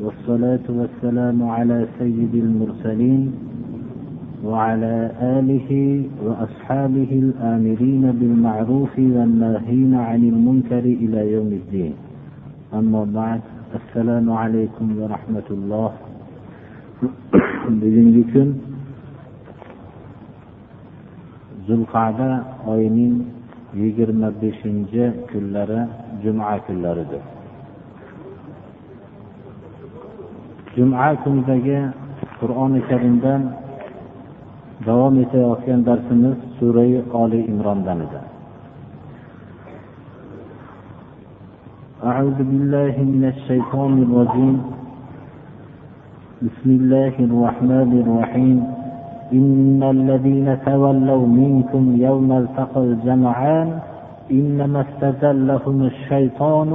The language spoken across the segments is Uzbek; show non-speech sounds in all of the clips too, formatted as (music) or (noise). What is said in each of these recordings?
والصلاة والسلام على سيد المرسلين وعلى آله وأصحابه الآمرين بالمعروف والناهين عن المنكر إلى يوم الدين. أما بعد السلام عليكم ورحمة الله. bugungi kun zulqada oyining yigirma beshinchi kunlari juma kunlaridir juma kunidagi qur'oni karimdan davom etayotgan darsimiz surai oli imrondan edi أعوذ بالله من الشيطان الرجيم بسم الله الرحمن الرحيم إن الذين تولوا منكم يوم التقى الجمعان إنما استزلهم الشيطان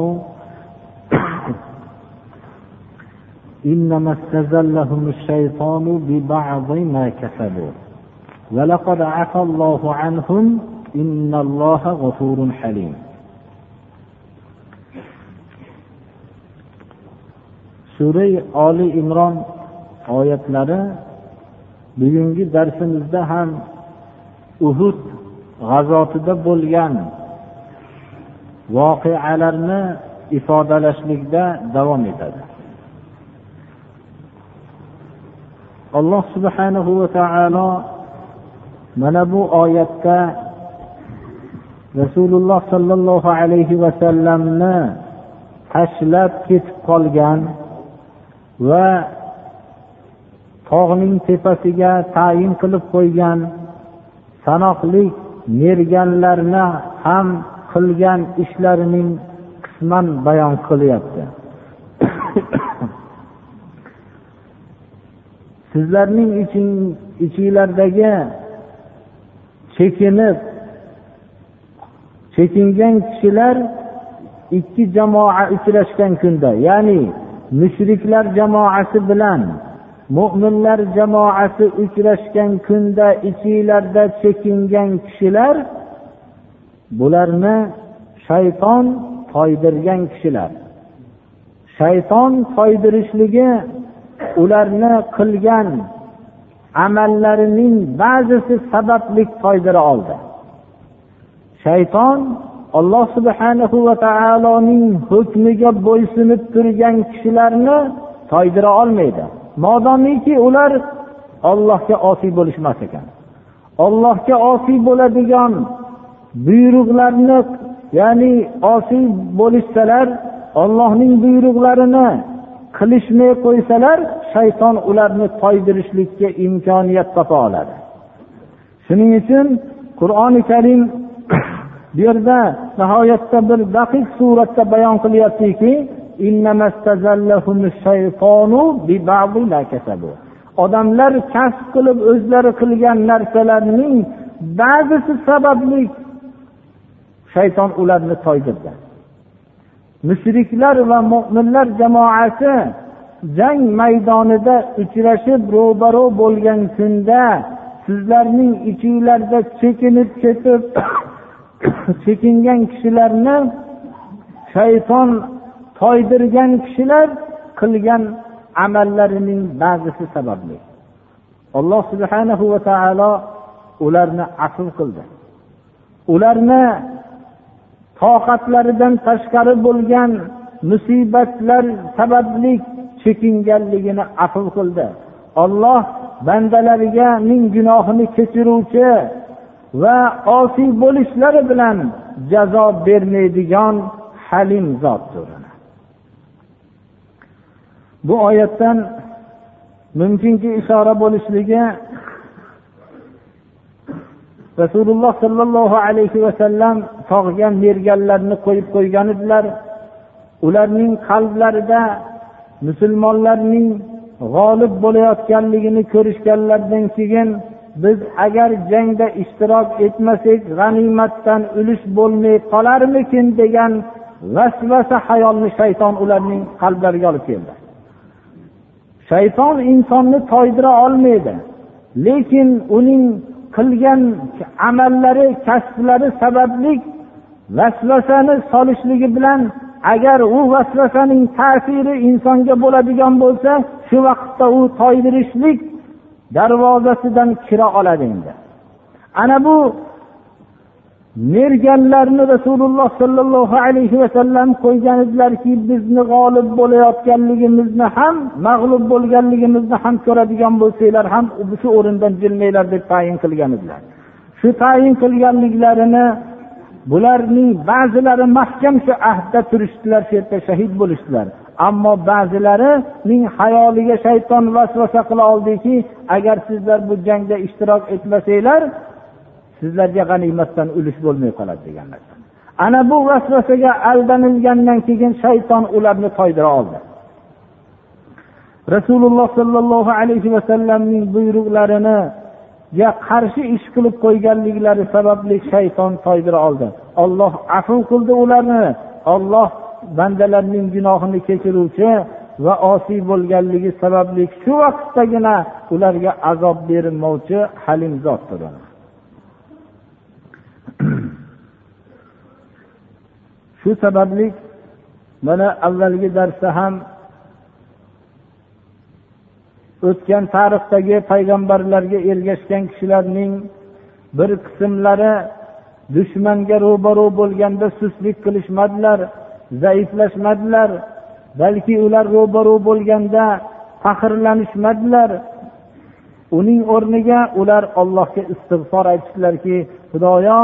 إنما استزلهم الشيطان ببعض ما كسبوا ولقد عفى الله عنهم إن الله غفور حليم surai oli imron oyatlari bugungi darsimizda ham uhud g'azotida bo'lgan voqealarni ifodalashlikda davom etadi alloh subhanahu va taolo mana bu oyatda rasululloh sollallohu alayhi vasallamni tashlab ketib qolgan va tog'ning tepasiga tayin qilib qo'ygan sanoqli merganlarni ham qilgan ishlarining qisman bayon qilyapti. Sizlarning ichinglardagi chekinib chekingan kishilar ikki jamoa uchrashgan kunda ya'ni mushriklar jamoasi bilan mo'minlar jamoasi uchrashgan kunda ichinglarda chekingan kishilar bularni shayton toydirgan kishilar. Shayton toydirishligi ularni qilgan amallarining ba'zisi sabablik foydara oldi. Shayton alloh subhanahu va taoloning hukmiga bo'ysunib turgan kishilarni toydira olmaydi. Modomiki ular ollohga osiy bo'lishmas ekan. Ollohga osiy bo'ladigan buyruqlarni ya'ni osiy bo'lishsalar ollohning buyruqlarini qilishmay qo'ysalar shayton ularni toydirishlikka imkoniyat topa oladi. Shuning uchun qur'oni karim (coughs) bu yerda nihoyatda bir daqiq suratda bayon qilyaptiki odamlar kasb qilib o'zlari qilgan narsalarning ba'zisi sababli shayton ularni toydirdi mushriklar va mo'minlar jamoasi jang maydonida uchrashib ro'baro bo'lgan kunda sizlarning ichinglarda chekinib ketib (coughs) chekingan kishilarni shayton toydirgan kishilar qilgan amallarining ba'zisi sababli. Alloh subhanahu va taolo ularni afv qildi. Ularni toqatlaridan tashqari bo'lgan musibatlar sababli chekinganligini afv qildi. Olloh bandalariganing gunohini kechiruvchi va osiy bo'lishlari bilan jazo bermaydigan halim zotdir bu oyatdan mumkinki ishora bo'lishligi rasululloh sollallohu alayhi vasallam tog'ga merganlarni qo'yib qo'ygan edilar. Ularning qalblarida musulmonlarning g'olib bo'layotganligini ko'rishganlaridan keyin biz agar jangda ishtirok etmasak g'animatdan ulush bo'lmay qolarmikin degan vasvasa hayolni shayton ularning qalblariga olib keldi. Shayton insonni toydira olmaydi lekin uning qilgan amallari kasblari sababli vasvasani solishligi bilan agar u vasvasaning ta'siri insonga bo'ladigan bo'lsa shu vaqtda u toydirishlik darvozasidan kira oladi endi. Ana bu merganlarni rasululloh sollallohu alayhi vasallam qo'ygan edilarki bizni g'olib bo'layotganligimizni ham mag'lub bo'lganligimizni ham ko'radigan bo'lsanglar ham shu o'rindan jilmanglar deb tayin qilgan edilar. Shu tayin qilganliklarini bularning ba'zilari mahkam shu ahdda turishdilar shu yerda shahid bo'lishdilar. Ammo ba'zilarining hayoliga shayton vasvasa qila oldiki agar sizlar bu jangda ishtirok etmasanglar sizlarga g'animatdan ulush bo'lmay qoladi degan narsa. Ana bu vasvasaga aldanilgandan keyin shayton ularni toydira oldi. Rasululloh sollallohu alayhi vasallamning buyruqlarini qarshi ish qilib qo'yganliklari sababli shayton toydira oldi. Olloh afu qildi ularni. Olloh bandalarning gunohini kechiruvchi va osiy bo'lganligi sababli shu vaqtdagina ularga azob bermovchi halim zotdir (coughs) shu sababli mana avvalgi darsda ham o'tgan tarixdagi payg'ambarlarga ergashgan kishilarning bir qismlari dushmanga ro'baro bo'lganda sustlik qilishmadilar zaiflashmadilar balki ular ro'baro bo'lganda faxrlanishmadilar. Uning o'rniga ular allohga istig'for aytishdilarki xudoyo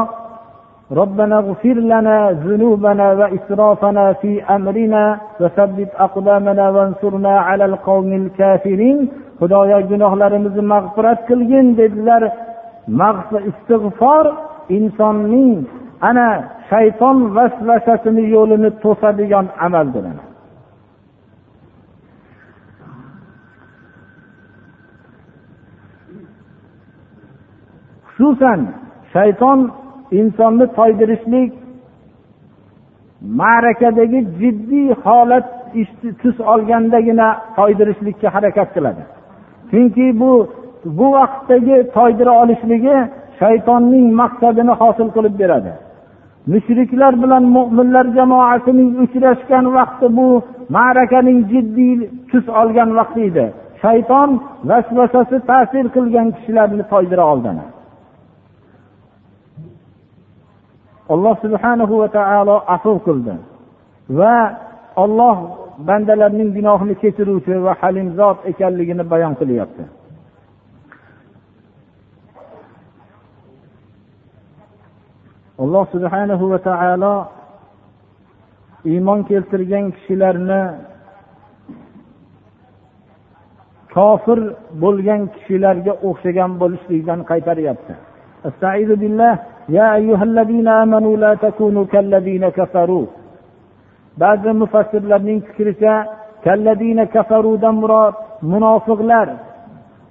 ربنا اغفر لنا ذنوبنا وإسرافنا في أمرنا وثبت أقدامنا وانصرنا على القوم الكافرين xudoyo gunohlarimizni mag'firat qilgin dedilar istig'for insonning ana shayton vasvasasini yo'lini to'sadigan amaldir xususan shayton insonni toydirishlik ma'rakadagi jiddiy holat tus olgandagina toydirishlikka harakat qiladi. Chunki bu bu vaqtdagi toydira olishligi shaytonning maqsadini hosil qilib beradi. Mushriklar bilan mo'minlar jamoasining uchrashgan vaqti bu ma'rakaning jiddiy tus olgan vaqti edi. Shayton vasvasasi ta'sir qilgan kishilarni toydira oldi alloh subhanahu va taolo afv qildi va olloh bandalarning gunohini kechiruvchi va halim zot ekanligini bayon qilyapti. Alloh subhanahu va taolo iymon keltirgan kishilarni kofir bo'lgan kishilarga o'xshagan bo'lishlikdan qaytaryapti. Ba'zi mufassirlarning fikricha كفروا دمرا منافق munofiqlar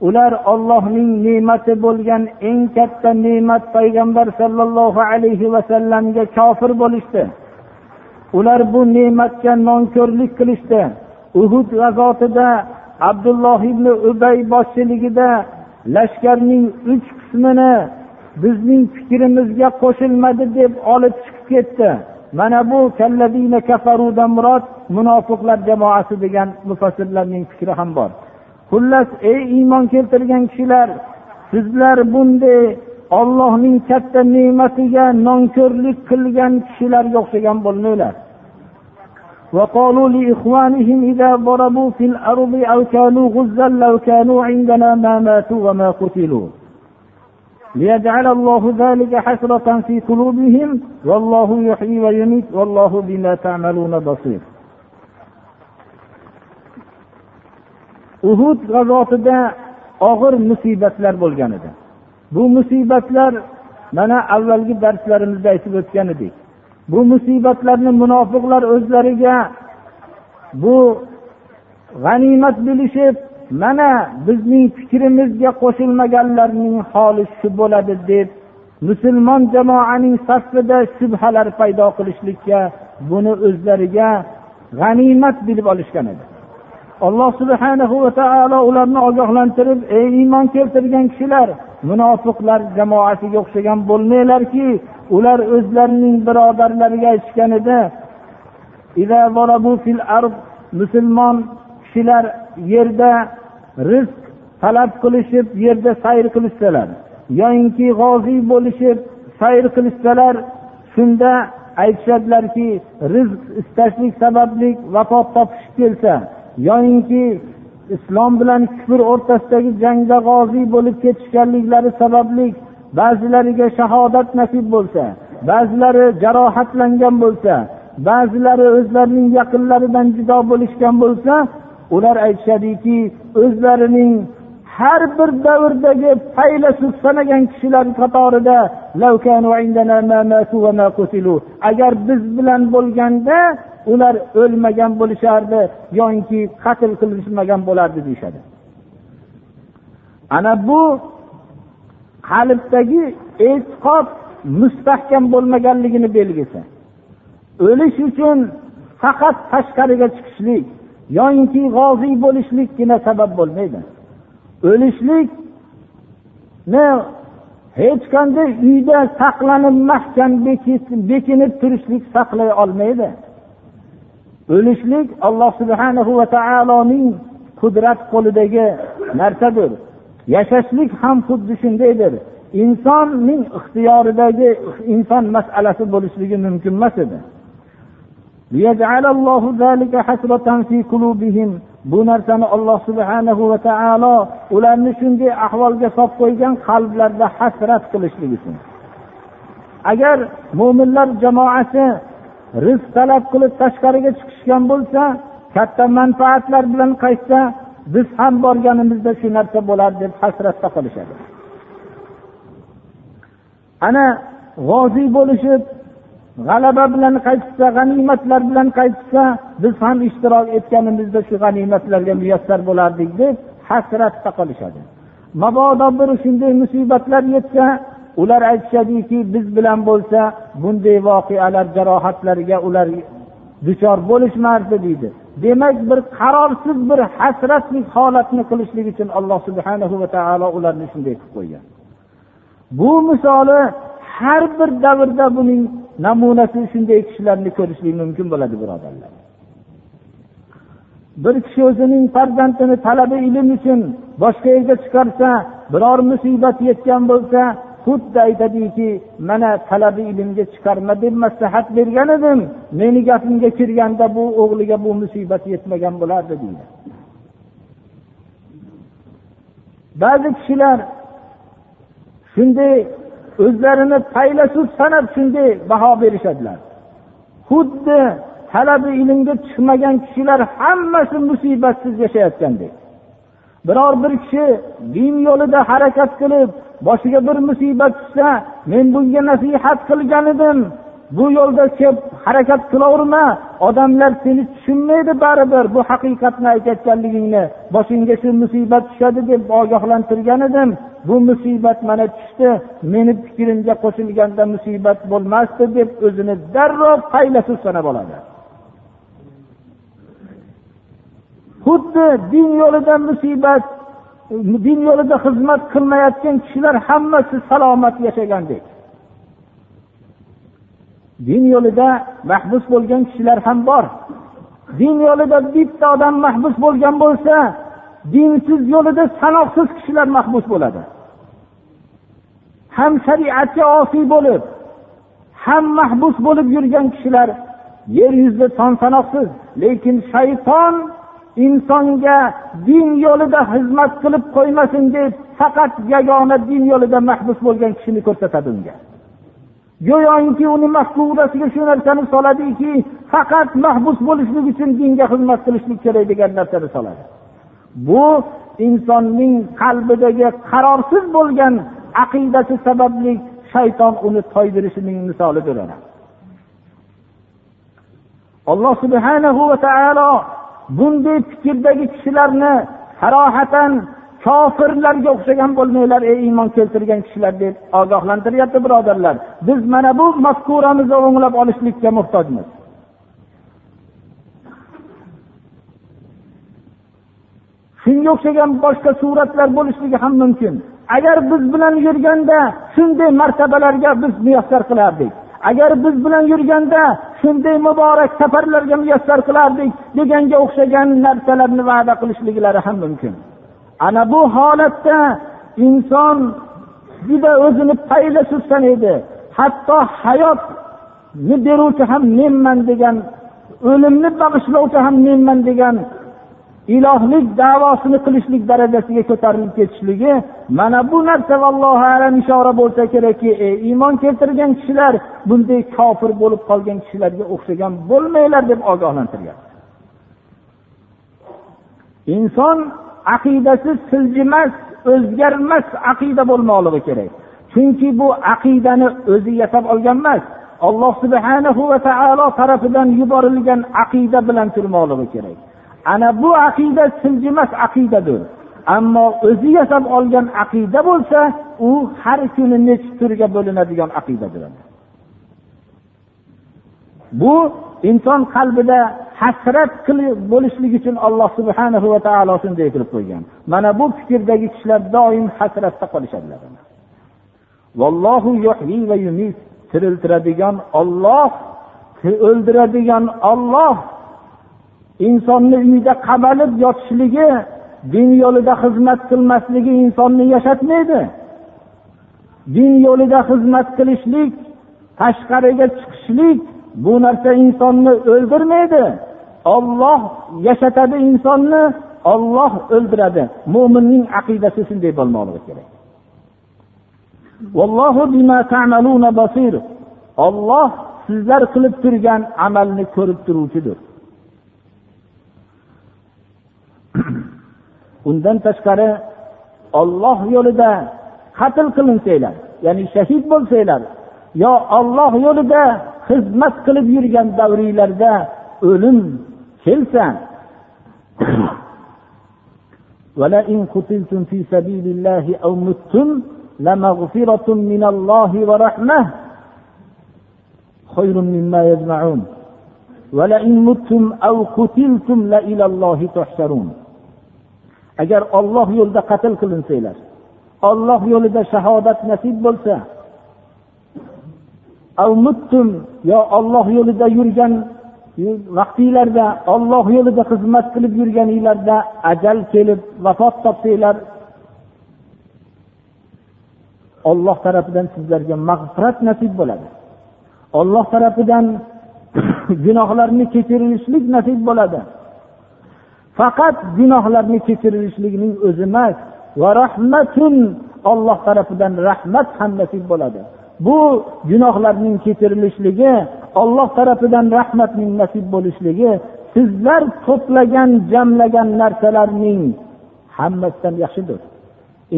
ular ollohning ne'mati bo'lgan eng katta ne'mat payg'ambar sollallohu alayhi vasallamga kofir bo'lishdi. Ular bu ne'matga nonko'rlik qilishdi. Uhud g'azotida abdulloh ibn ubay boshchiligida lashkarning uch qismini bizning fikrimizga qo'shilmadi deb olib chiqib ketdi mana bu kalladina kafarudan murod munofiqlar jamoasi degan mufassirlarning fikri ham bor xullas ey iymon keltirgan kishilar sizlar bunday ollohning katta ne'matiga nonko'rlik qilgan kishilarga o'xshagan bo'lmanglar وقالوا لإخوانهم إذا ضربوا في الأرض أو كانوا غزا لو كانوا عندنا ما ماتوا وما قتلوا ليجعل الله ذلك حسرة في قلوبهم والله يحيي ويميت والله بما تعملون بصير uhud g'azotida og'ir musibatlar bo'lgan edi bu musibatlar mana avvalgi darslarimizda aytib o'tgan edik bu musibatlarni munofiqlar o'zlariga bu g'animat bilishib mana bizning fikrimizga qo'shilmaganlarning holi shu bo'ladi deb musulmon jamoaning safida shubhalar paydo qilishlikka buni o'zlariga g'animat bilib olishgan edi. Alloh subhanahu va taolo ularni ogohlantirib ey iymon keltirgan kishilar munofiqlar jamoasiga o'xshagan bo'lmanglarki ular o'zlarining birodarlariga aytishgan edi musulmon kishilar yerda rizq talab qilishib yerda sayr qilishsalar yoyinki g'oziy bo'lishib sayr qilishsalar shunda aytishadilarki rizq istashlik sababli vafot topishib kelsa yoyinki islom bilan kufr o'rtasidagi jangda g'oziy bo'lib ketishganliklari sababli ba'zilariga shahodat nasib bo'lsa ba'zilari jarohatlangan bo'lsa ba'zilari o'zlarining yaqinlaridan judo bo'lishgan bo'lsa ular aytishadiki o'zlarining har bir davrdagi faylasuf sanagan kishilar qatorida agar biz bilan bo'lganda ular o'lmagan bo'lishardi yoki qatl qilishmagan bo'lardi deyishadi. Ana bu qalbdagi e'tiqod mustahkam bo'lmaganligini belgisi o'lish uchun faqat tashqariga chiqishlik yoyinki g'oziy bo'lishlikgina sabab bo'lmaydi. O'lishlikni hech qanday uyda saqlanib mahkam bekinib turishlik saqlay olmaydi. O'lishlik alloh subhanahu va taoloning qudrat qo'lidagi narsadir. Yashashlik ham xuddi shundaydir. Insonning ixtiyoridagi inson masalasi bo'lishligi mumkin emas edi. Bu narsani alloh subhanahu va taolo ularni shunday ahvolga solib qo'ygan qalblarda hasrat qilishlik uchun. Agar mo'minlar jamoasi rizq talab qilib tashqariga chiqishgan bo'lsa katta manfaatlar bilan qaytsa biz ham borganimizda shu narsa bo'lardi deb hasratda qolishadi. Ana g'oziy bo'lishib g'alaba bilan qaytishsa g'animatlar bilan qaytishsa biz ham ishtirok etganimizda shu g'animatlarga muyassar bo'lardik deb hasratda qolishadi. Mabodo bir shunday musibatlar yetsa ular aytishadiki biz bilan bo'lsa bunday voqealar jarohatlarga ular duchor bo'lishmardi deydi. Demak bir qarorsiz bir hasratlik holatni qilishlik uchun alloh subhanahu va taolo ularni shunday qilib qo'ygan. Bu misoli har bir davrda buning namunasi shunday kishilarni ko'rishlik mumkin bo'ladi birodarlar. Bir kishi o'zining farzandini talaba ilm uchun boshqa yerga chiqarsa biror musibat yetgan bo'lsa xuddi aytadiki mana talabi ilmga chiqarma deb maslahat bergan edim meni gapimga kirganda bu o'g'liga bu musibat yetmagan bo'lardi deydi. Ba'zi kishilar shunday o'zlarini faylasuf sanab shunday baho berishadilar. Xuddi talabi ilmga chiqmagan kishilar hammasi musibatsiz yashayotgandek. Biror bir kishi din yo'lida harakat qilib boshiga bir musibat tushsa men bunga nasihat qilgan edim. Bu yo'lda kelib harakat qilaverma odamlar seni tushunmaydi baribir bu haqiqatni aytayotganligingni boshingga shu musibat tushadi deb ogohlantirgan edim. Bu musibat mana tushdi meni fikrimga qo'shilganda musibat bo'lmasdi deb o'zini darrov faylasuf sanab oladi. Xuddi din yo'lida musibat din yo'lida xizmat qilmayotgan kishilar hammasi salomat yashagandek din yo'lida mahbus bo'lgan kishilar ham bor. Din yo'lida bitta odam mahbus bo'lgan bo'lsa dinsiz yo'lida sanoqsiz kishilar mahbus bo'ladi. Ham shariatga osiy bo'lib ham mahbus bo'lib yurgan kishilar yer yuzida son sanoqsiz lekin shayton insonga din yo'lida xizmat qilib qo'ymasin deb faqat yagona din yo'lida mahbus bo'lgan kishini ko'rsatadi unga. Go'yoki uni mafkurasiga shu narsani soladiki faqat mahbus bo'lishlik uchun dinga xizmat qilishlik kerak degan narsani soladi. Bu insonning qalbidagi qarorsiz bo'lgan aqidasi sababli shayton uni toydirishining misolidir alloh subhanahu va taolo bunday fikrdagi kishilarni sarohatan kofirlarga o'xshagan bo'lmanglar ey iymon keltirgan kishilar deb ogohlantiryapti birodarlar. Biz mana bu mafkuramizni o'nglab olishlikka muhtojmiz. Shunga o'xshagan boshqa suratlar bo'lishligi ham mumkin. Agar biz bilan yurganda shunday martabalarga biz muyassar qilardik. Agar biz bilan yurganda shunday muborak safarlarga muyassar qilardik deganga o'xshagan narsalarni va'da qilishliklari ham mumkin. Ana bu holatda inson juda o'zini payda sursan edi. Hatto hayotni beruvchi ham menman degan o'limni bag'ishlovchi ham menman degan ilohlik davosini qilishlik darajasiga ko'tarilib ketishligi mana bu narsa vallohu alam ishora bo'lsa kerakki ey iymon keltirgan kishilar bunday kofir bo'lib qolgan kishilarga o'xshagan bo'lmanglar deb ogohlantiryapti. Inson aqidasi siljimas o'zgarmas aqida bo'lmoqligi kerak. Chunki bu aqidani o'zi yasab olgan emas alloh subhanahu va taolo tarafidan yuborilgan aqida bilan turmoqligi kerak. Ana bu aqida siljimas aqidadir. Ammo o'zi yasab olgan aqida bo'lsa u har kuni necha turga bo'linadigan aqidadir. Bu inson qalbida hasrat bo'lishlik uchun alloh subhanahu va taolo shunday qilib qo'ygan. Mana bu fikrdagi kishilar doim hasratda qolishadilar. Tiriltiradigan olloh o'ldiradigan olloh insonni uyda qamalib yotishligi din yo'lida xizmat qilmasligi insonni yashatmaydi. Din yo'lida xizmat qilishlik tashqariga chiqishlik bu narsa insonni o'ldirmaydi. Olloh yashatadi insonni olloh o'ldiradi. Mo'minning aqidasi shunday bo'lmoqligi kerak. Olloh sizlar qilib turgan amalni ko'rib turuvchidir. (clears throat) Undan tashqari olloh yo'lida qatl qilinsanglar ya'ni shahid bo'lsanglar yo olloh yo'lida xizmat qilib yurgan davringlarda o'lim kelsa ولئن قتلتم في سبيل الله أو متم لمغفرة من الله ورحمة خير مما يجمعون ولئن متم أو قتلتم لإلى الله تحشرون agar olloh yo'lida qatl qilinsanglar olloh yo'lida shahodat nasib bo'lsa yo olloh yo'lida yurgan vaqtinglarda olloh yo'lida xizmat qilib yurganinglarda ajal kelib vafot topsanglar olloh tarafidan sizlarga mag'firat nasib bo'ladi. Olloh tarafidan (coughs) gunohlarni kechirilishlik nasib bo'ladi. Faqat gunohlarni kechirilishligining o'zi emas va rahmatun olloh tarafidan rahmat ham nasib bo'ladi. Bu gunohlarning kechirilishligi olloh tarafidan rahmatning nasib bo'lishligi sizlar to'plagan jamlagan narsalarning hammasidan yaxshidir.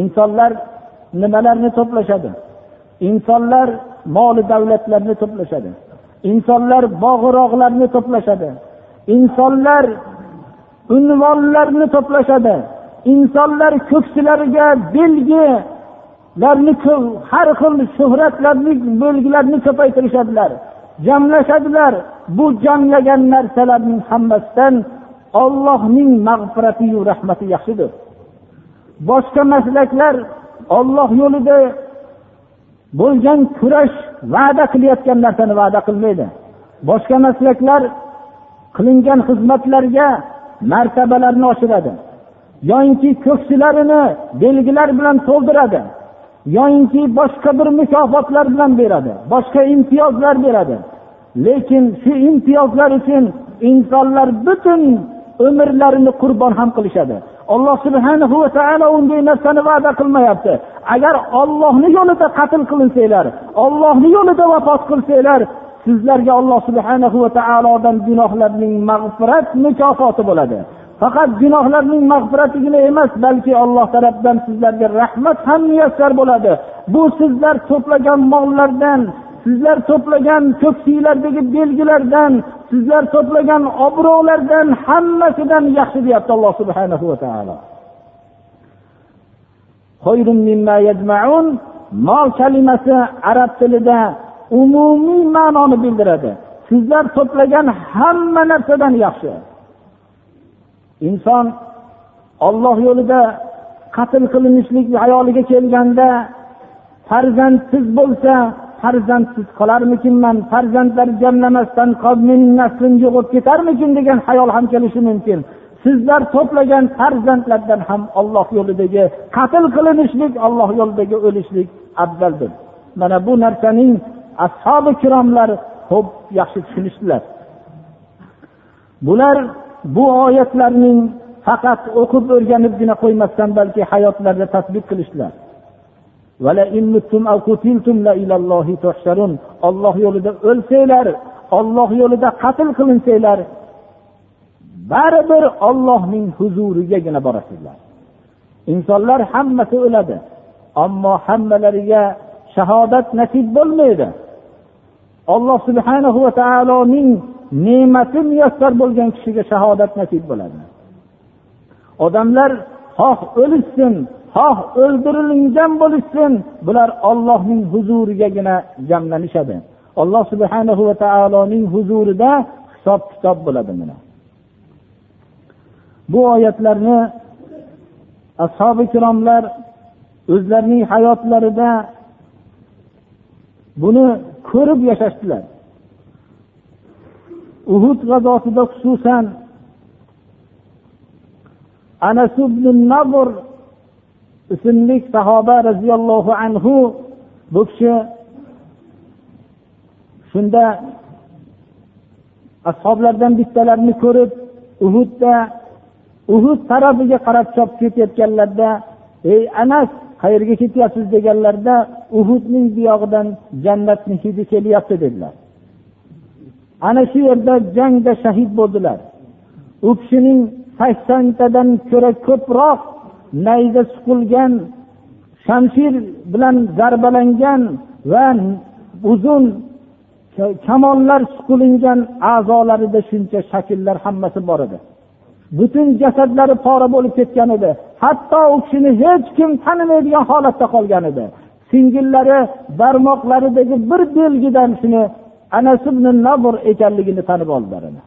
Insonlar nimalarni to'plashadi? Insonlar moli davlatlarni to'plashadi. Insonlar bog'u rog'larni to'plashadi. Insonlar unvonlarni to'plashadi. Insonlar ko'ksilariga belgilarni har xil shuhratlarni belgilarni ko'paytirishadilar jamlashadilar. Bu jamlagan narsalarning hammasidan ollohning mag'firatiyu rahmati yaxshidir. Boshqa maslaklar olloh yo'lida bo'lgan kurash va'da qilayotgan narsani va'da qilmaydi. Boshqa maslaklar qilingan xizmatlarga martabalarni oshiradi. Yoyinki ko'ksilarini belgilar bilan to'ldiradi. Yoyinki boshqa bir mukofotlar bilan beradi boshqa imtiyozlar beradi. Lekin shu imtiyozlar uchun insonlar butun umrlarini qurbon ham qilishadi. Alloh subhanahu va taolo unday narsani va'da qilmayapti. Agar ollohni yo'lida qatl qilinsanglar ollohni yo'lida vafot qilsanglar sizlarga alloh subhanahu va taolodan gunohlarning mag'firat mukofoti bo'ladi. Faqat gunohlarning mag'firatigina emas balki alloh tarafdan sizlarga rahmat ham muyassar bo'ladi. Bu sizlar to'plagan mollardan sizlar to'plagan ko'ksiylardagi belgilardan sizlar to'plagan obro'lardan hammasidan yaxshi deyapti alloh subhanahu va taolo. Mol kalimasi arab tilida umumiy ma'noni bildiradi. Sizlar to'plagan hamma narsadan yaxshi. Inson olloh yo'lida qatl qilinishlik hayoliga kelganda farzandsiz bo'lsa farzandsiz qolarmikinman farzandlar jamlamasdan mening naslim yo'qolib ketarmikin degan hayol ham kelishi mumkin. Sizlar to'plagan farzandlardan ham olloh yo'lidagi qatl qilinishlik olloh yo'lidagi o'lishlik afzaldir. Mana bu narsaning ashobi kiromlar ko'p yaxshi tushunishdilar. Bular bu oyatlarning faqat o'qib o'rganibgina qo'ymasdan balki hayotlarida tasbih qilishdilar olloh yo'lida o'lsanglar olloh yo'lida qatl qilinsanglar baribir ollohning huzurigagina borasizlar. Insonlar hammasi o'ladi ammo hammalariga shahodat nasib bo'lmaydi. Alloh subhanahu va taoloning ne'mati muyassar bo'lgan kishiga shahodat nasib bo'ladi. Odamlar xoh o'lishsin xoh o'ldirilgan bo'lishsin bular ollohning huzurigagina jamlanishadi. Alloh subhanahu va taoloning huzurida hisob kitob bo'ladi mana. Bu oyatlarni ashobi ikromlar o'zlarining hayotlarida buni ko'rib yashashdilar. Uhud g'azotida xususan anas ibn nabr ismli sahoba roziyallohu anhu bu kishi shunda ashoblardan bittalarini ko'rib uhudda uhud tarafiga qarab chopib ketayotganlarida ey anas qayerga ketyapsiz? deganlarida uhudning buyog'idan jannatni hidi kelyapti dedilar. Ana shu yerda jangda shahid bo'ldilar. U kishining saksontadan ko'ra ko'proq nayza suqilgan shamshir bilan zarbalangan va uzun kamonlar suqilingan a'zolarida shuncha shakllar hammasi bor edi. Butun jasadlari pora bo'lib ketgan edi. Hatto u kishini hech kim tanimaydigan holatda qolgan edi. Singillari barmoqlaridagi bir belgidan shuni anas ibn nabr ekanligini tanib oldilar ana.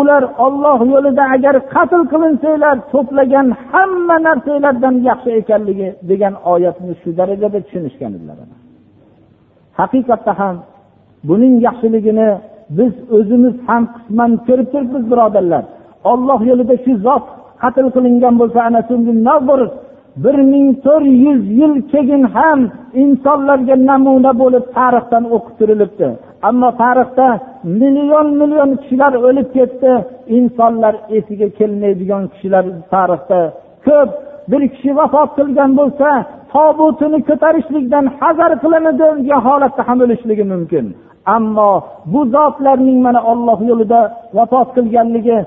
Ular olloh yo'lida agar qatl qilinsanglar to'plagan hamma narsalardan yaxshi ekanligi degan oyatni shu darajada tushunishgan edilar haqiqatda ham buning yaxshiligini biz o'zimiz ham qisman ko'rib turibmiz birodarlar. Olloh yo'lida shu zot qatl qilingan bo'lsa ana bir ming to'rt yuz yil keyin ham insonlarga namuna bo'lib tarixdan o'qib turilibdi ammo tarixda million million kishilar o'lib ketdi. Insonlar esiga kelmaydigan kishilar tarixda ko'p. Bir kishi vafot qilgan bo'lsa tobutini ko'tarishlikdan hazar qilinadi degan holatda ham o'lishligi mumkin. Ammo bu zotlarning mana olloh yo'lida vafot qilganligi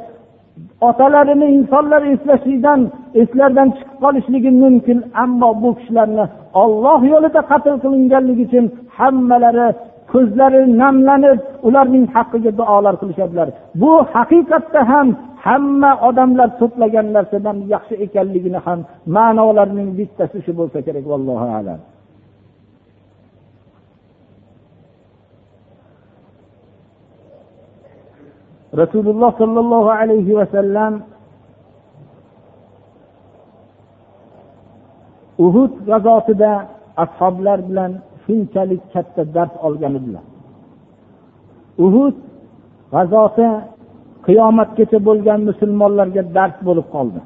otalarini insonlar eslashlikdan eslaridan chiqib qolishligi mumkin ammo bu kishilarni olloh yo'lida qatl qilinganligi uchun hammalari ko'zlari namlanib ularning haqqiga duolar qilishadilar. Bu haqiqatda ham hamma odamlar to'plagan narsadan yaxshi ekanligini ham ma'nolarining bittasi shu bo'lsa kerak vallohu alam. Rasululloh sollallohu alayhi vasallam uhud g'azotida ashoblar bilan shunchalik katta dars olgan edilar. Uhud g'azoti qiyomatgacha bo'lgan musulmonlarga dars bo'lib qoldi.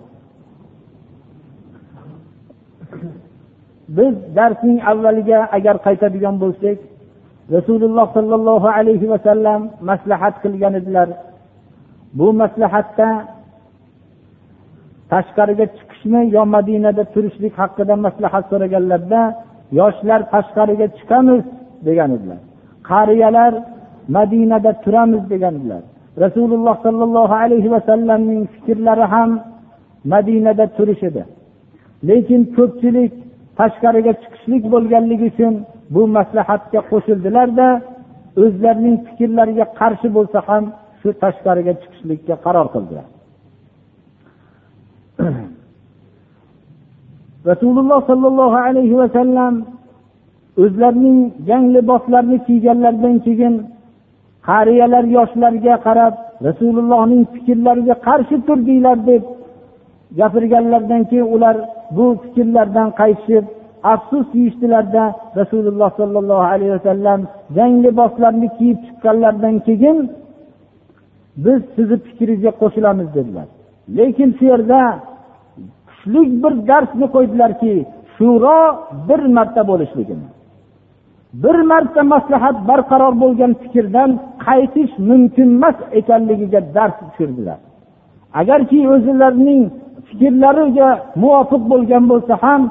Biz darsning avvaliga agar qaytadigan bo'lsak rasululloh sollallohu alayhi vasallam maslahat qilgan edilar. Bu maslahatda tashqariga chiqishmi yo madinada turishlik haqida maslahat so'raganlarda yoshlar tashqariga chiqamiz degan edilar qariyalar madinada turamiz degan edilar rasululloh sollallohu alayhi vasallamning fikrlari ham madinada turish edi. Lekin ko'pchilik tashqariga chiqishlik bo'lganligi uchun bu maslahatga qo'shildilarda o'zlarining fikrlariga qarshi bo'lsa ham shu tashqariga chiqishlikka qaror qildilar. (clears throat) Rasululloh sollallohu alayhi vasallam o'zlarining jang liboslarini kiyganlaridan keyin qariyalar yoshlarga qarab rasulullohning fikrlariga qarshi turdinglar deb gapirganlaridan keyin ular bu fikrlardan qaytishib afsus deyishdilarda rasululloh sollallohu alayhi vasallam jang liboslarini kiyib chiqqanlaridan keyin biz sizni fikringizga qo'shilamiz dedilar. Lekin shu yerda kuchli bir darsni qo'ydilarki shuro bir marta bo'lishligini. Bir marta maslahat barqaror bo'lgan fikrdan qaytish mumkin emas ekanligiga dars tushirdilar. Agarki o'zilarining fikrlariga muvofiq bo'lgan bo'lsa ham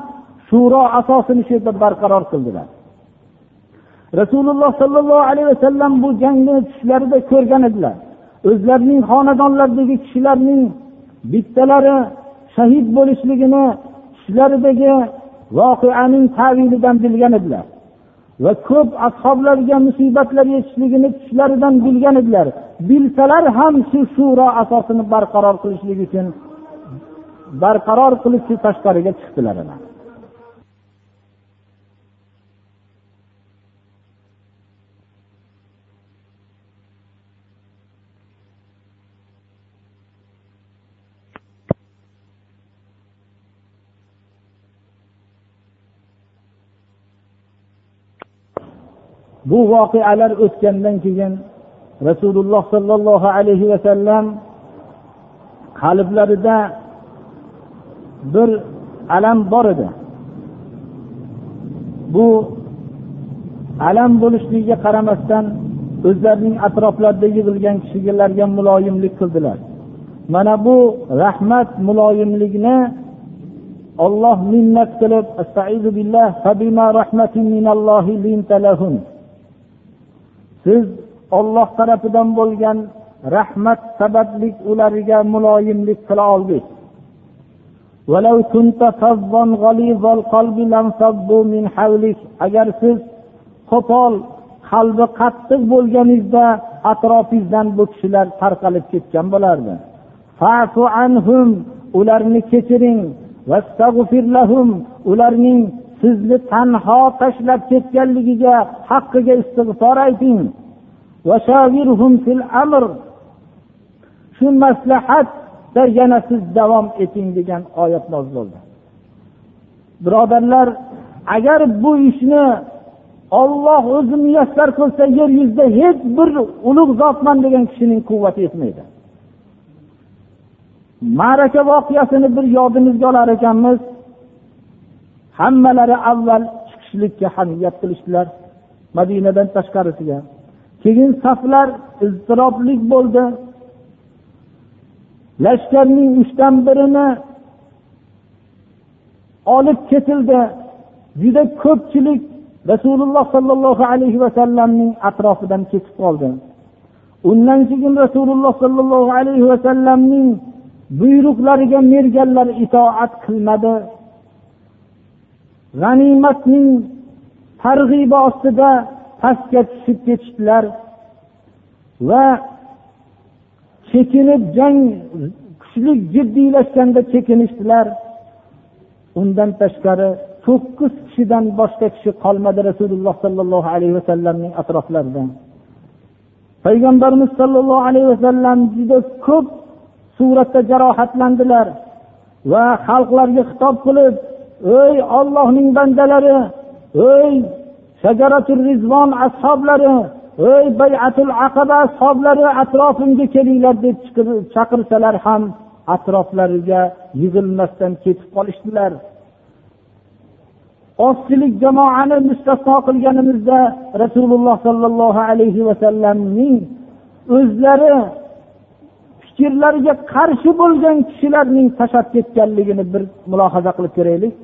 shuro asosini shu yerda barqaror qildilar. Rasululloh sollallohu alayhi vasallam bu jangni tushlarida ko'rgan edilar. O'zlarining xonadonlaridagi kishilarning bittalari shahid bo'lishligini tushlaridagi voqeaning tavilidan bilgan edilar va ko'p ashoblarga musibatlar yetishligini tushlaridan bilgan edilar. Bilsalar ham shu shuro asosini barqaror qilishlik uchun barqaror qilib shu tashqariga chiqdilar. Bu voqealar o'tgandan keyin rasululloh sollallohu alayhi vasallam qalblarida bir alam bor edi. Bu alam bo'lishligiga qaramasdan o'zlarining atroflarida yig'ilgan kishilarga muloyimlik qildilar. Mana bu rahmat muloyimlikni olloh minnat qilib siz olloh tarafidan bo'lgan rahmat sababli ularga muloyimlik qila oldik. Agar siz qo'pol qalbi qattiq bo'lganingizda atrofingizdan bu kishilar tarqalib ketgan bo'lardi. Ularni kechiring. Ularning sizni tanho tashlab ketganligiga haqqiga istig'for ayting. Shu maslahatda yana siz davom eting degan oyat nozil bo'ldi. Birodarlar agar bu ishni olloh o'zi muyassar qilsa yer yuzida hech bir ulug' zotman degan kishining quvvati yetmaydi. Ma'raka voqeasini bir yodimizga olar ekanmiz. Hammalari avval chiqishlikka hamiyat qilishdilar madinadan tashqarisiga. Keyin saflar iztirobli bo'ldi. Lashkarning uchdan birini olib ketildi. Juda ko'pchilik rasululloh sollallohu alayhi vasallamning atrofidan ketib qoldi. Undan keyin rasululloh sollallohu alayhi vasallamning buyruqlariga merganlar itoat qilmadi. G'animatning targ'ibi ostida pastga tushib ketishdilar va chekinib jang kuchli jiddiylashganda chekinishdilar. Undan tashqari to'qqiz kishidan boshqa kishi qolmadi rasululloh sollallohu alayhi vasallamning atroflarida. Payg'ambarimiz sollallohu alayhi vasallam juda ko'p suratda jarohatlandilar va xalqlarga xitob qilib ey ollohning bandalari ey shajaratul rizvon ashoblari ey bayatul aqaba ashoblari atrofimga kelinglar deb chaqirsalar ham atroflariga yig'ilmasdan ketib qolishdilar. Ozchilik jamoani mustasno qilganimizda rasululloh sollallohu alayhi vasallamning o'zlari fikrlariga qarshi bo'lgan kishilarning tashlab ketganligini bir mulohaza qilib ko'raylik.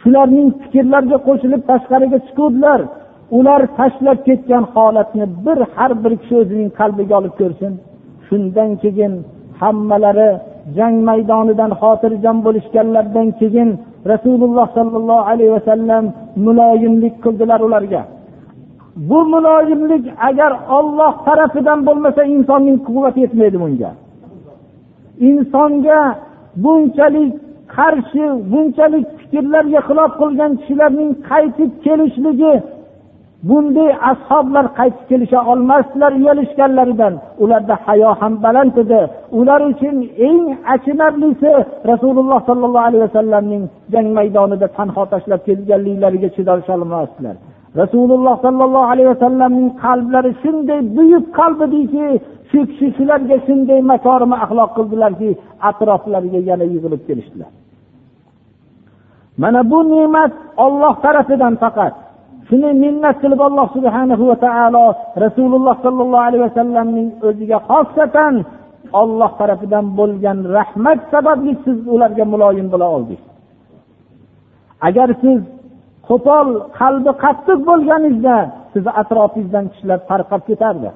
Shularning fikrlariga qo'shilib tashqariga chiquvdilar. Ular tashlab ketgan holatni bir har bir kishi o'zining qalbiga olib ko'rsin. Shundan keyin hammalari jang maydonidan xotirjam bo'lishganlaridan keyin rasululloh sollallohu alayhi vasallam muloyimlik qildilar ularga. Bu muloyimlik agar olloh tarafidan bo'lmasa insonning quvvati yetmaydi bunga. Insonga bunchalik qarshi bunchalik fikrlarga xilof qilgan kishilarning qaytib kelishligi bunday ashoblar qaytib kelisha olmasdilar uyalishganlaridan. Ularda hayo ham baland edi. Ular uchun eng achinarlisi rasululloh sollallohu alayhi vasallamning jang maydonida tanho tashlab kelganliklariga chidolsholmasdilar rasululloh sollallohu alayhi vasallamning qalblari shunday buyuk qalb ediki shu kishi shularga shunday makorima axloq qildilarki atroflariga yana yig'ilib kelishdilar. Mana bu ne'mat olloh tarafidan faqat. Shuni minnat qilib alloh subhanahu va taolo rasululloh sollallohu alayhi vasallamning o'ziga xosatan olloh tarafidan bo'lgan rahmat sababli siz ularga muloyim bo'la oldingiz. Agar siz qo'pol qalbi qattiq bo'lganingizda sizni atrofingizdan kishilar tarqab ketardi.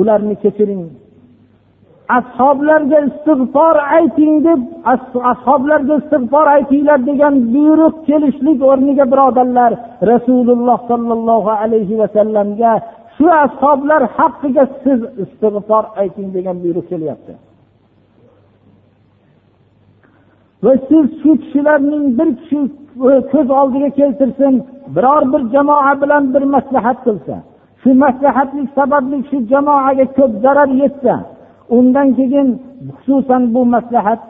Ularni kechiring. Ashoblarga istig'for ayting deb ashoblarga istig'for aytinglar degan buyruq kelishlik o'rniga birodarlar rasululloh sollallohu alayhi vasallamga shu ashoblar haqqiga siz istig'for ayting degan buyruq kelyapti. Va siz shu kishilarning bir kishi ko'z oldiga keltirsin biror bir jamoa bilan bir maslahat qilsa shu maslahatlik sababli shu jamoaga ko'p zarar yetsa undan keyin xususan bu maslahat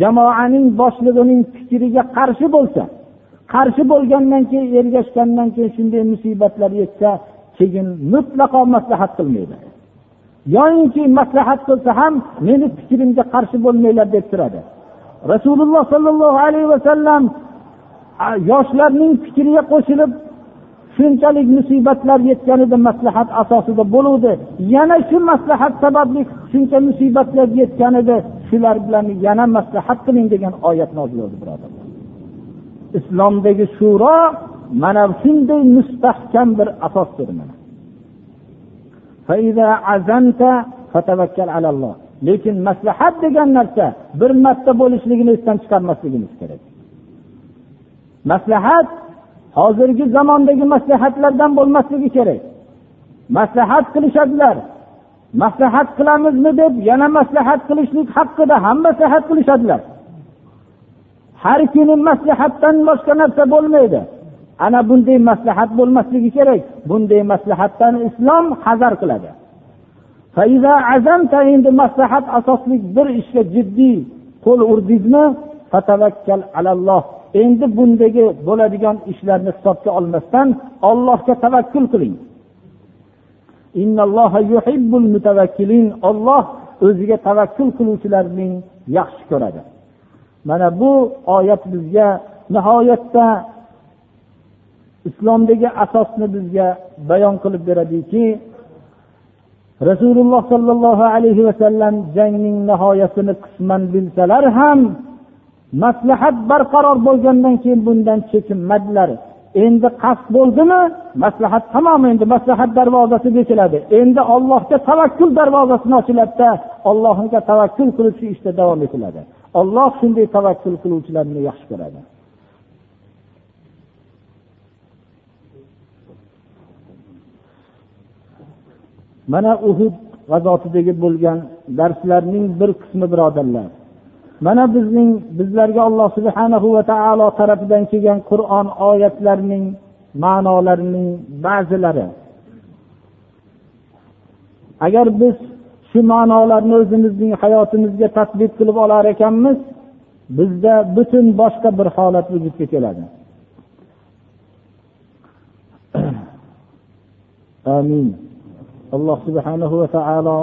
jamoaning boshlig'ining fikriga qarshi bo'lsa qarshi bo'lgandan keyin ergashgandan keyin shunday musibatlar yetsa keyin mutlaqo maslahat qilmaydi. Yoyinki maslahat qilsa ham meni fikrimga qarshi bo'lmanglar deb turadi. Rasululloh sollallohu alayhi vasallam yoshlarning fikriga qo'shilib shunchalik musibatlar yetganida maslahat asosida bo'luvdi. Yana shu maslahat sababli shuncha musibatlar yetgan edi shular bilan yana maslahat qiling degan oyat nozil bo'ldi birodarlar islomdagi shuro mana shunday mustahkam bir asosdir lekin maslahat degan narsa bir marta bo'lishligini esdan chiqarmasligimiz kerak. Maslahat hozirgi zamondagi maslahatlardan bo'lmasligi kerak. Maslahat qilishadilar. Maslahat qilamizmi deb yana maslahat qilishlik haqida ham maslahat qilishadilar. Har kuni maslahatdan boshqa narsa bo'lmaydi. Ana bunday maslahat bo'lmasligi kerak. Bunday maslahatdan islom hazar qiladi. Endi maslahat asosli bir ishga jiddiy qo'l urdingizmi? Endi bundagi bo'ladigan ishlarni hisobga olmasdan ollohga tavakkul qiling. Olloh o'ziga tavakkul qiluvchilarning yaxshi ko'radi. Mana bu oyat bizga nihoyatda islomdagi asosni bizga bayon qilib beradiki rasululloh sollallohu alayhi vasallam jangning nihoyasini qisman bilsalar ham maslahat barqaror bo'lgandan keyin bundan chekinmadilar. Endi qasd bo'ldimi? Maslahat tamom endi. Maslahat darvozasi bekiladi endi ollohga tavakkul darvozasini ochiladida ollohga tavakkul qilib shu ishda davom etiladi. Olloh shunday tavakkul qiluvchilarni yaxshi ko'radi. Mana uhud g'azotidagi bo'lgan darslarning bir qismi birodarlar. Mana bizning bizlarga alloh subhanahu va taolo tarafidan kelgan qur'on oyatlarining ma'nolarining ba'zilari. Agar biz shu ma'nolarni o'zimizning hayotimizga tadbiq qilib olar ekanmiz bizda butun boshqa bir holat vujudga keladi. (clears throat) Amin. Alloh subhanahu va taolo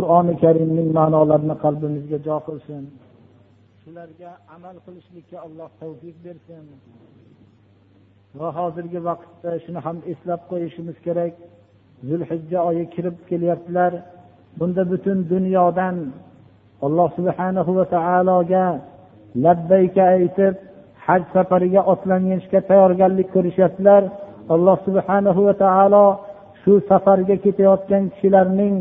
qur'oni karimning ma'nolarini qalbimizga jo qilsin. Shularga amal qilishlikka alloh tavfiq bersin. Va hozirgi vaqtda shuni ham eslab qo'yishimiz kerak. Zulhijja oyi kirib kelyaptilar. Bunda butun dunyodan alloh subhanahu va taologa labbayka aytib haj safariga otlanishga tayyorgarlik ko'rishyaptilar. Alloh subhanahu va taolo shu safarga ketayotgan kishilarning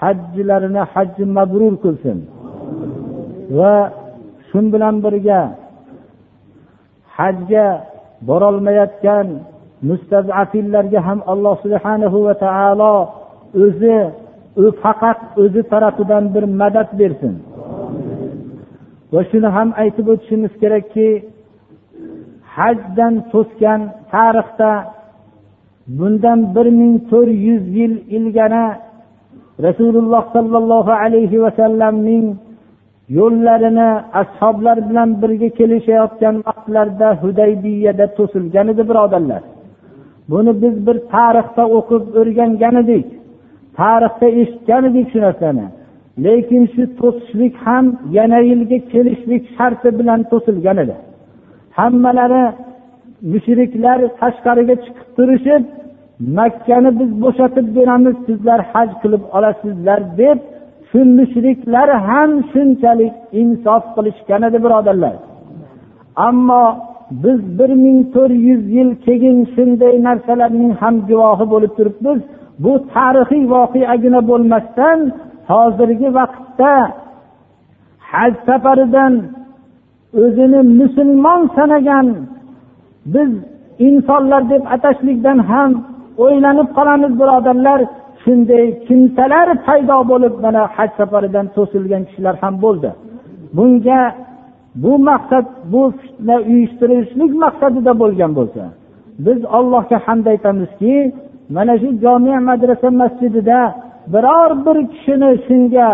hajjilarini hajji mabrur qilsin. Va shu bilan birga hajga borolmayotgan mustazafillarga ham alloh subhanahu va taolo o'zi faqat o'zi tarafidan bir madad bersin. Va shuni ham aytib o'tishimiz kerakki hajdan to'sgan tarixda bundan bir ming to'rt yuz yil ilgari rasululloh sollallohu alayhi vasallamning yo'llarini ashoblar bilan birga kelishayotgan vaqtlarda hudaybiyada to'silgan edi birodarlar. Buni biz bir tarixda o'qib o'rgangan edik tarixda eshitgan edik shu narsani. Lekin shu to'sishlik ham yana yilga kelishlik sharti bilan to'silgan edi. Hammalari mushriklar tashqariga chiqib turishib makkani biz bo'shatib beramiz sizlar haj qilib olasizlar deb shu mushriklar ham shunchalik insof qilishgan edi birodarlar. Ammo biz bir ming to'rt yuz yil keyin shunday narsalarning ham guvohi bo'lib turibmiz. Bu tarixiy voqeagina bo'lmasdan hozirgi vaqtda haj safaridan o'zini musulmon sanagan biz insonlar deb atashlikdan ham o'ylanib qolamiz birodarlar. Shunday kimsalar paydo bo'lib mana haj safaridan to'silgan kishilar ham bo'ldi. Bunga bu maqsad bu fitna uyushtirishlik maqsadida bo'lgan bo'lsa biz allohga hamd aytamizki mana shu jome madrasa masjidida biror bir kishini shunga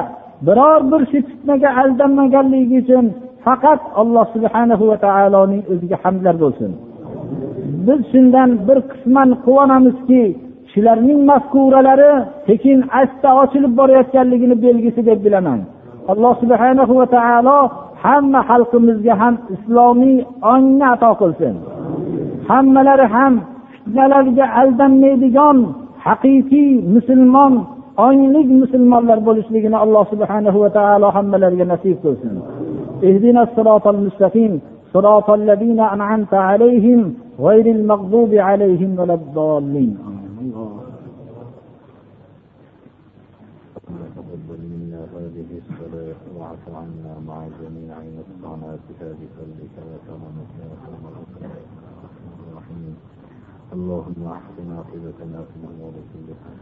biror bir shu fitnaga aldanmaganligi uchun faqat alloh subhanahu va taoloning o'ziga hamdlar bo'lsin. biz shundan bir qisman quvonamizki shularning mafkuralari sekin asta ochilib borayotganligini belgisi deb bilaman alloh subhanahu va taolo hamma xalqimizga ham islomiy ongni ato qilsin hammalari ham fitnalarga aldanmaydigan haqiqiy musulmon onglik musulmonlar bo'lishligini alloh subhanahu va taolo hammalariga nasib qilsin اهدنا الصراط المستقيم صراط الذين أنعمت عليهم غير المغضوب عليهم ولا الضالين. اللهم احسن عاقبتنا في الأمور كلها.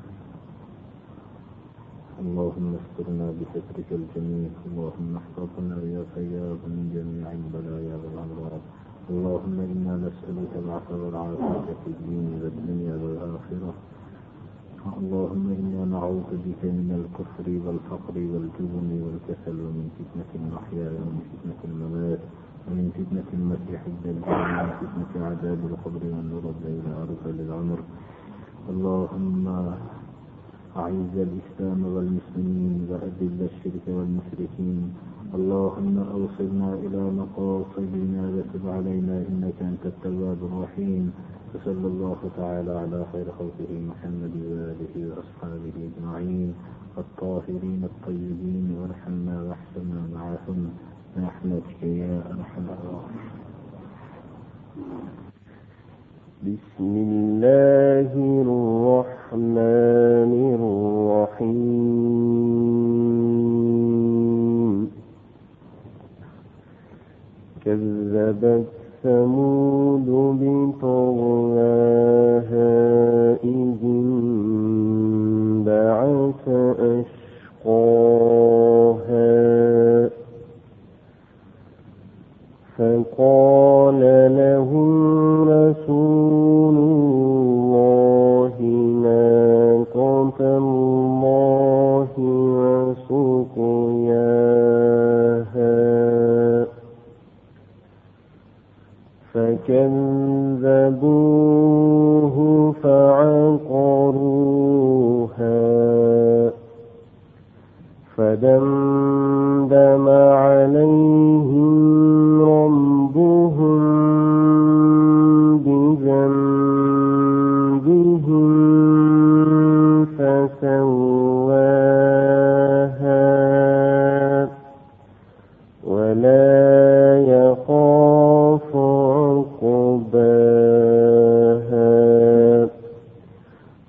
اللهم استرنا بسترك الجميل اللهم احفظنا يا خيار من جميع البلايا والأمراض. اللهم إنا نسألك العفو والعافية في الدين والدنيا والآخرة. اللهم إنا نعوذ بك من الكفر والفقر والجبن والكسل ومن فتنة المحيا ومن فتنة الممات ومن فتنة المسيح الدجال ومن فتنة عذاب القبر والنرد إلى أرض العمر اللهم أعز الإسلام والمسلمين وأذل الشرك والمشركين. اللهم أوصلنا إلى مقاصدنا وتب علينا إنك أنت التواب الرحيم. وصلى الله تعالى على خير خلقه محمد وآله وأصحابه أجمعين. الطاهرين الطيبين وارحمنا واحسنا معهم. برحمتك يا أرحم الراحمين. بسم الله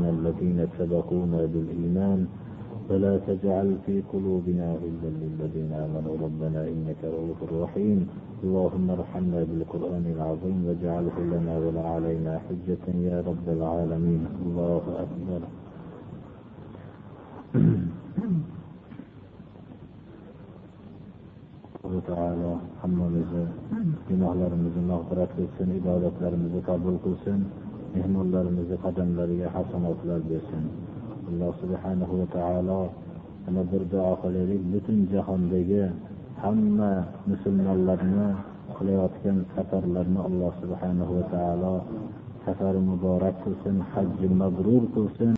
والذين سبقونا بالإيمان ولا تجعل في قلوبنا غلا للذين آمنوا. ربنا إنك رؤوف رحيم. اللهم ارحمنا بالقرآن العظيم واجعله لنا ولا علينا حجة يا رب العالمين. الله أكبر. alloh taolo hammamizni gunohlarimizni mag'firat qilsin ibodatlarimizni qabul qilsin mehmonlarimizni qadamlariga hasanotlar bersin. Alloh subhanahu va taolo ana bir duo qilaylik. Butun jahondagi hamma musulmonlarni qilayotgan safarlarni alloh subhanahu va taolo safari muborak qilsin hajji mabrur qilsin.